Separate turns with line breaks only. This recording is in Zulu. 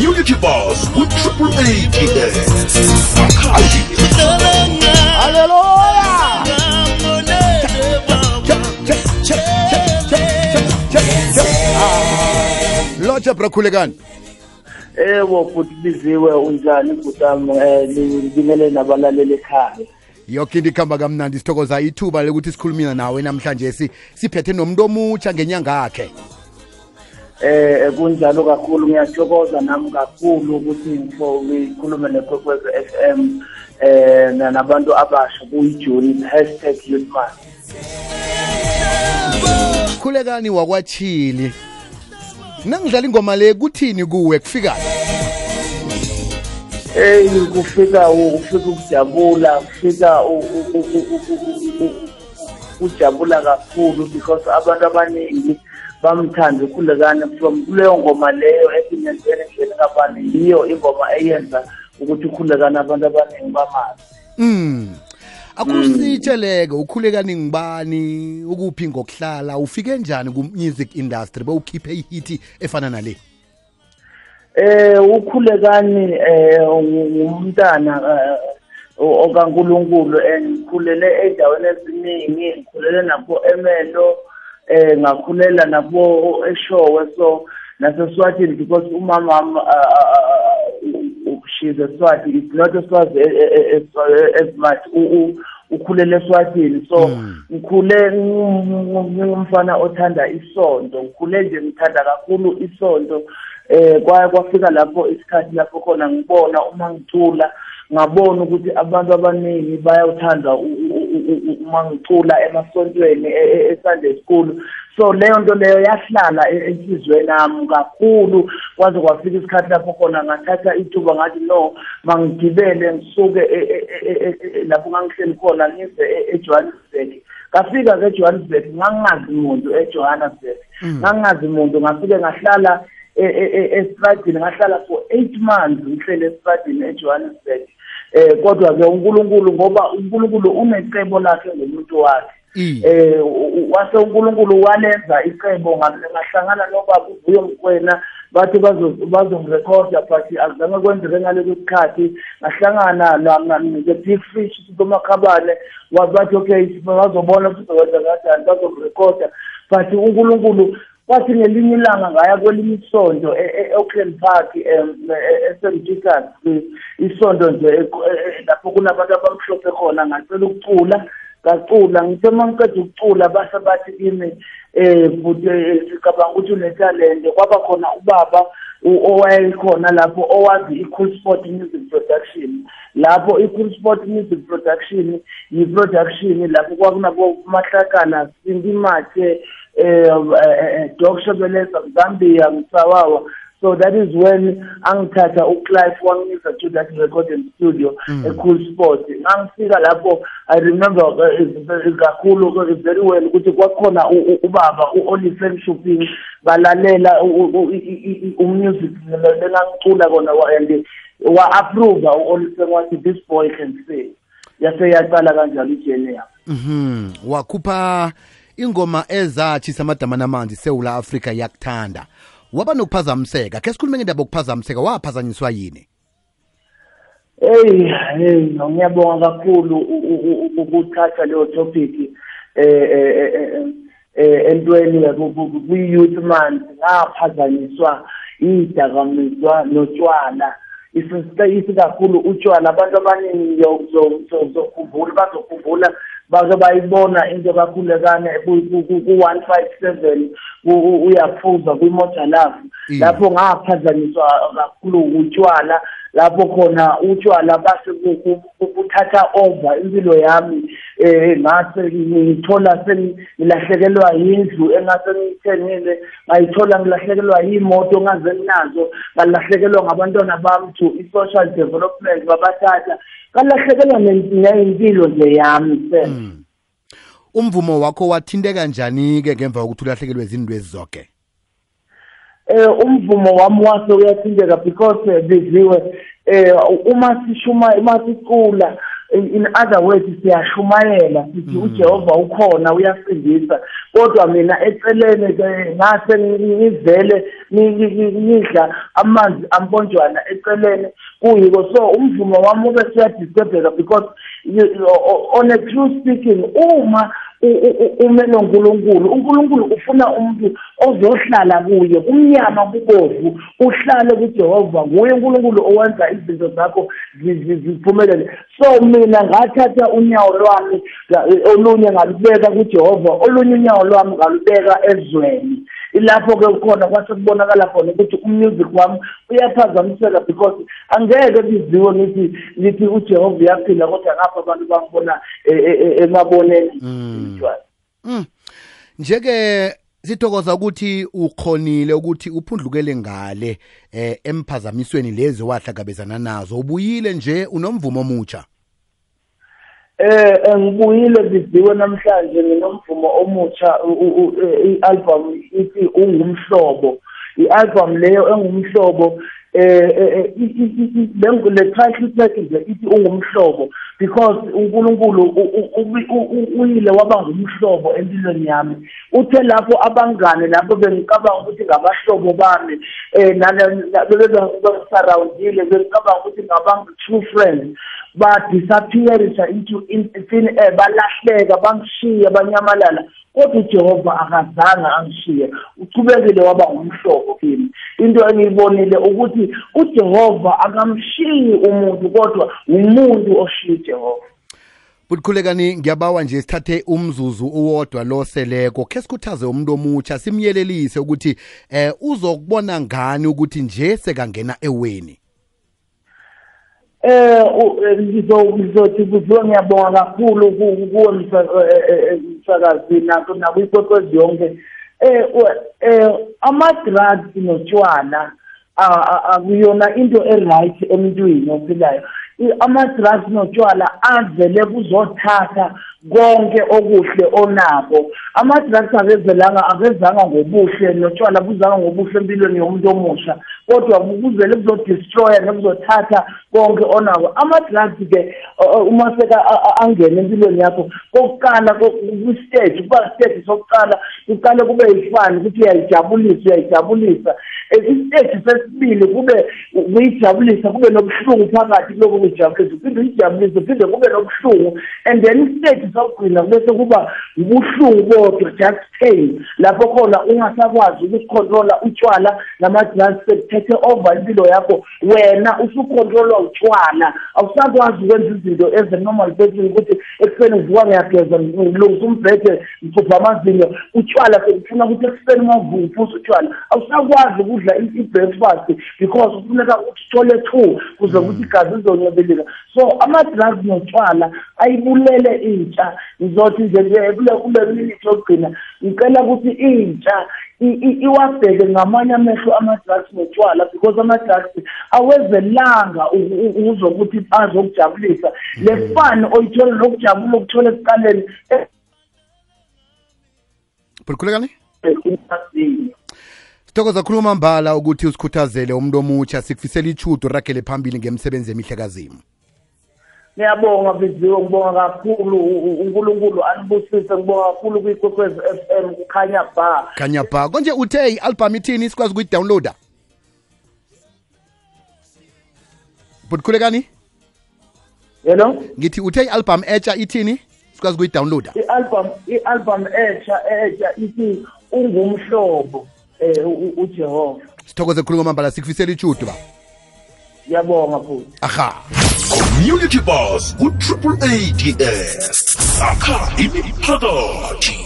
Unity Bus with Triple A.
Hallelujah. Ah, Lotsha brakhulekani.
Ebo futhi biziwe unjani butami eh libingelele nabalaleli ekhaya.
Yonke into ikhamba kamnandi sithokoza ithuba lokuthi sikhulumina nawe namhlanje si siphethe nomuntu omutsha ngenyanga yakhe.
Eh kunjalo kakhulu ngiyathokoza nami kakhulu ukuthi ngikhulume nekwekwezi FM eh na- nabantu abasha kuyijuni #youthman.
Khulekani wakwathili Nangidlala ingoma le kuthini kuwe kufika?
Hey kufika ukufika kufika ukujabula kufika u- u- u- u- u- u- u- ujabula kakhulu because abantu abaningi bamthanda ukhulekane from kuleyo ngoma leyo efinenzeni endleni kabani yiyo ingoma eyenza ukuthi ukhulekane abantu abaningi bamazi
Mm. Akusitsheleke ukhulekani ngibani ukuphi ngokuhlala ufike njani ku music industry bewukhiphe ihiti efana nale.
eh ukhulekani eh umntana okaNkuluNkulu and ngikhulele endaweni eziningi ngikhulele napho emelo eh ngakhulela napho eshowe. So naseswatini because umama wami she's a Swati it's not a Swazi eh, eh, eh, as much. U- u- ukhulele eswatini so ngikhule ngumfana othanda isonto ngikhule nje ngithanda kakhulu isonto eh kwaye kwafika lapho isikhathi lapho khona ngibona uma ngicula ngabona ukuthi abantu abaningi bayawuthanda u- u- u- u- uma ngicula emasontweni e- e- e-Sunday school. So leyo nto leyo yahlala e- enhliziyweni yami kakhulu. Kwaze kwafika isikhathi lapho khona ngathatha ithuba ngathi no mangigibele ngisuke e- e- e- e- e- lapho ngangihleli khona ngize e- eJohannesburg. Ngafika eJohannesburg ngangingazi muntu eJohannesburg. Ngangingazi muntu ngafike ngahlala esitradini ngahlala for eight months ngihlele esitradini eJohannesburg. Eh kodwa ke uNkulunkulu ngoba uNkulunkulu unecebo lakhe ngomuntu wakhe.
I.
eh u- u- wase uNkulunkulu walenza icebo nga- ngahlangana nobaba uvuyo mkwena bathi bazo bazongirekhoda but azange kwenzeke ngalelo sikhathi. Ngahlangana na- na- ne Big Fish kumakhabane bathi okay bazobona ukuthi kwenza kanjani bazongirekhoda but uNkulunkulu kwathi ngelinye ilanga ngaya kwelinye isonto e- e- e-Auckland Park em, e- e-St Peters eh, isonto nje eh, eh, lapho kunabantu abamhlophe khona ngacela ukucula ngacula ngithe uma ngiqeda ukucula base bathi kimi eh futhi eh, sicabanga ukuthi unetalente. Kwaba khona ubaba u- owayekhona lapho owazi i-cool sport music production. Lapho i-cool sport music production yi-production lapho kwakunabo mahlakana singimathe eh eh, Doc Shobeleza Zambia Msawawa so that is when angithatha uClive wangisa to that recording studio e Cool Sport. Ngangifika lapho i remember uh, is- is- kakhulu uh, very well ukuthi kwakhona u- u- ubaba uOliver Shopping balalela u- u- i- i- i- umusic lengangicula kona wa- and wa approve uOliver wathi this boy can sing. Yase yaqala kanjalo ijene yami.
Mhm. Wakhupha ingoma ezathi samadama namanzi seula Africa yakuthanda. Waba nokuphazamiseka. Ke sikhulume ngendaba yokuphazamiseka. Waphazanyiswa yini?
Hey, hey, ngiyabonga kakhulu u- u- u- ukuthatha leyo topic eh eh eh, eh, eh entweni kwi youth month ngaphazanyiswa idakamizwa notshwala isisi kakhulu utshwala abantu abaningi zokukhumbula bazokhumbula bake bayibona into kakhulekane ku 157 uyaphuza kwimoja lafu
Mm.
lapho ngaphazanyiswa kakhulu utshwala lapho khona utshwala base bu- bu- bu- buthatha over impilo yami eh ngase ngithola sengilahlekelwa yindlu engase ngithengile ngayithola ngilahlekelwa yimoto ngaze nginazo ngalahlekelwa ngabantwana bami to i-social development babathatha kalahlekelwa neyimpilo nje yami se
Umvumo wakho wathinteka njani ke ngemva kokuthi ulahlekelwe izindlu ezizonke?
eh umvumo wami wase uyathinteka because eh, biziwe eh uma sishuma uma sicula in in other words siyashumayela sithi uJehova ukhona uyasindisa. Kodwa mina eceleni ke ngase ngivele ngidla amanzi amponjwana eceleni. Kuyiko so umvumo wami ube siyadisturbeka because you, on a true speaking uma ume noNkulunkulu. uNkulunkulu ufuna umuntu ozohlala kuye kumnyama kubovu uhlale kuJehova. Nguye uNkulunkulu owenza izinto zakho ziphumelele. So mina ngathatha unyawo lwami olunye ngalubeka kuJehova olunye unyawo lwami ngalubeka ezweni. Ilapho ke khona kwase kubonakala khona ukuthi umusic wami uyaphazamiseka because angeke biziwe ngithi ngithi uJehova uyaphila kodwa ngapha abantu bangibona e, e, e, emaboneni. Njalo
Mm. Njeke sithokoza ukuthi ukhonile ukuthi uphundlukele ngale eh emphazamisweni lezi wahlangabezana nazo. Ubuyile nje unomvumo omutsha.
Eh ngibuyile biziwe namhlanje nginomvumo omutsha i-album ithi ungumhlobo. I-album leyo engumhlobo eh le title track nje ithi ungumhlobo. Because uNkulunkulu uyile waba ngumhlobo empilweni yami. Uthe lapho abangane lapho bengicabanga ukuthi ngabahlobo bami eh nalebezangisurroundile bengicabanga ukuthi ngabantu true friends badisappearisha into in air balahleka bangishiya banyamalala. Kodwa uJehova akazange angishiye uchubekile waba ngumhlobo kimi. Into engiyibonile ukuthi uJehova akamshiyi umuntu kodwa umuntu oshiya uJehova
Bukhulekani ngiyabawa nje sithathe umzuzu uwodwa lo seleko. Ke sikhuthaze umuntu omutsha simyelelise ukuthi eh uzokubona ngani ukuthi nje sekangena eweni?
Eh ngizothi kuziwe ngiyabonga kakhulu kuwe msakazi nakho nakuyikwekwezi yonke. Eh eh ama drugs notshwala akuyona into eright emntwini ophilayo ama-drugs notshwala avele kuzothatha konke okuhle onako. Ama-drugs akezelanga akezanga ngobuhle notshwala buzanga ngobuhle empilweni yomuntu omusha. Kodwa kuzele kuzodestroya nekuzothatha konke onako ama-drugs-ke uma seka angene empilweni yakho kokuqala kwi-stage kuba stage sokuqala kuqale kube yifani ukuthi uyayijabulisa uyayijabulisa. Istage sesibili kube kuyijabulisa kube nobuhlungu phakathi kuloko kuyijabulisa uphinde uyijabulise uphinde kube nobuhlungu. And then istage sokugcina bese kuba ubuhlungu kodwa just pain. Lapho khona ungasakwazi ukucontrola utshwala nama-drugs sekuthethe over impilo yakho wena usucontrolwa utshwala. Awusakwazi ukwenza izinto eze-normal person ukuthi ekuseni uvuka ngiyageza ngilungisa umbhede ngicupha amazinyo utshwala sekufuna ukuthi ekuseni uma uvuphusa utshwala. Awusakwazi ukudla i-breakfast because kufuneka uthole two kuze kuthi igazi lizonyebeleka so ama-drugs notshwala ayibulele intsha. Ngizothi nje kule kule minute yokugcina ngicela ukuthi intsha iwabheke ngamanye amehlo ama-drugs notshwala because ama-drugs awezelanga uzokuthi azokujabulisa. Le fani oyithola lokujabula okuthola ekuqaleni
Bukhulekani Sithokoza khuluma mbala ukuthi usikhuthazele umuntu omutsha sikufisela ichudo ragele phambili ngemsebenzi emihle kazimu
ngiyabonga biziwe ngibonga kakhulu uNkulunkulu anibusise ngibonga kakhulu kwikwekwezi FM kukhanya ba.
Khanya ba. Konje uthe i-album ithini sikwazi ukuyidownloada bukhulekani
yelo
ngithi uthe i-album etsha ithini sikwazi ukuyidownloada
i-album i-album etsha etsha ithi ungumhlobo um uJehova.
Sithokoze khuluma mambala sikufisela ichudo ba.
Ngiyabonga futhi.
Aha
Community Boss ku-triple ADS. Sakha imiphakathi.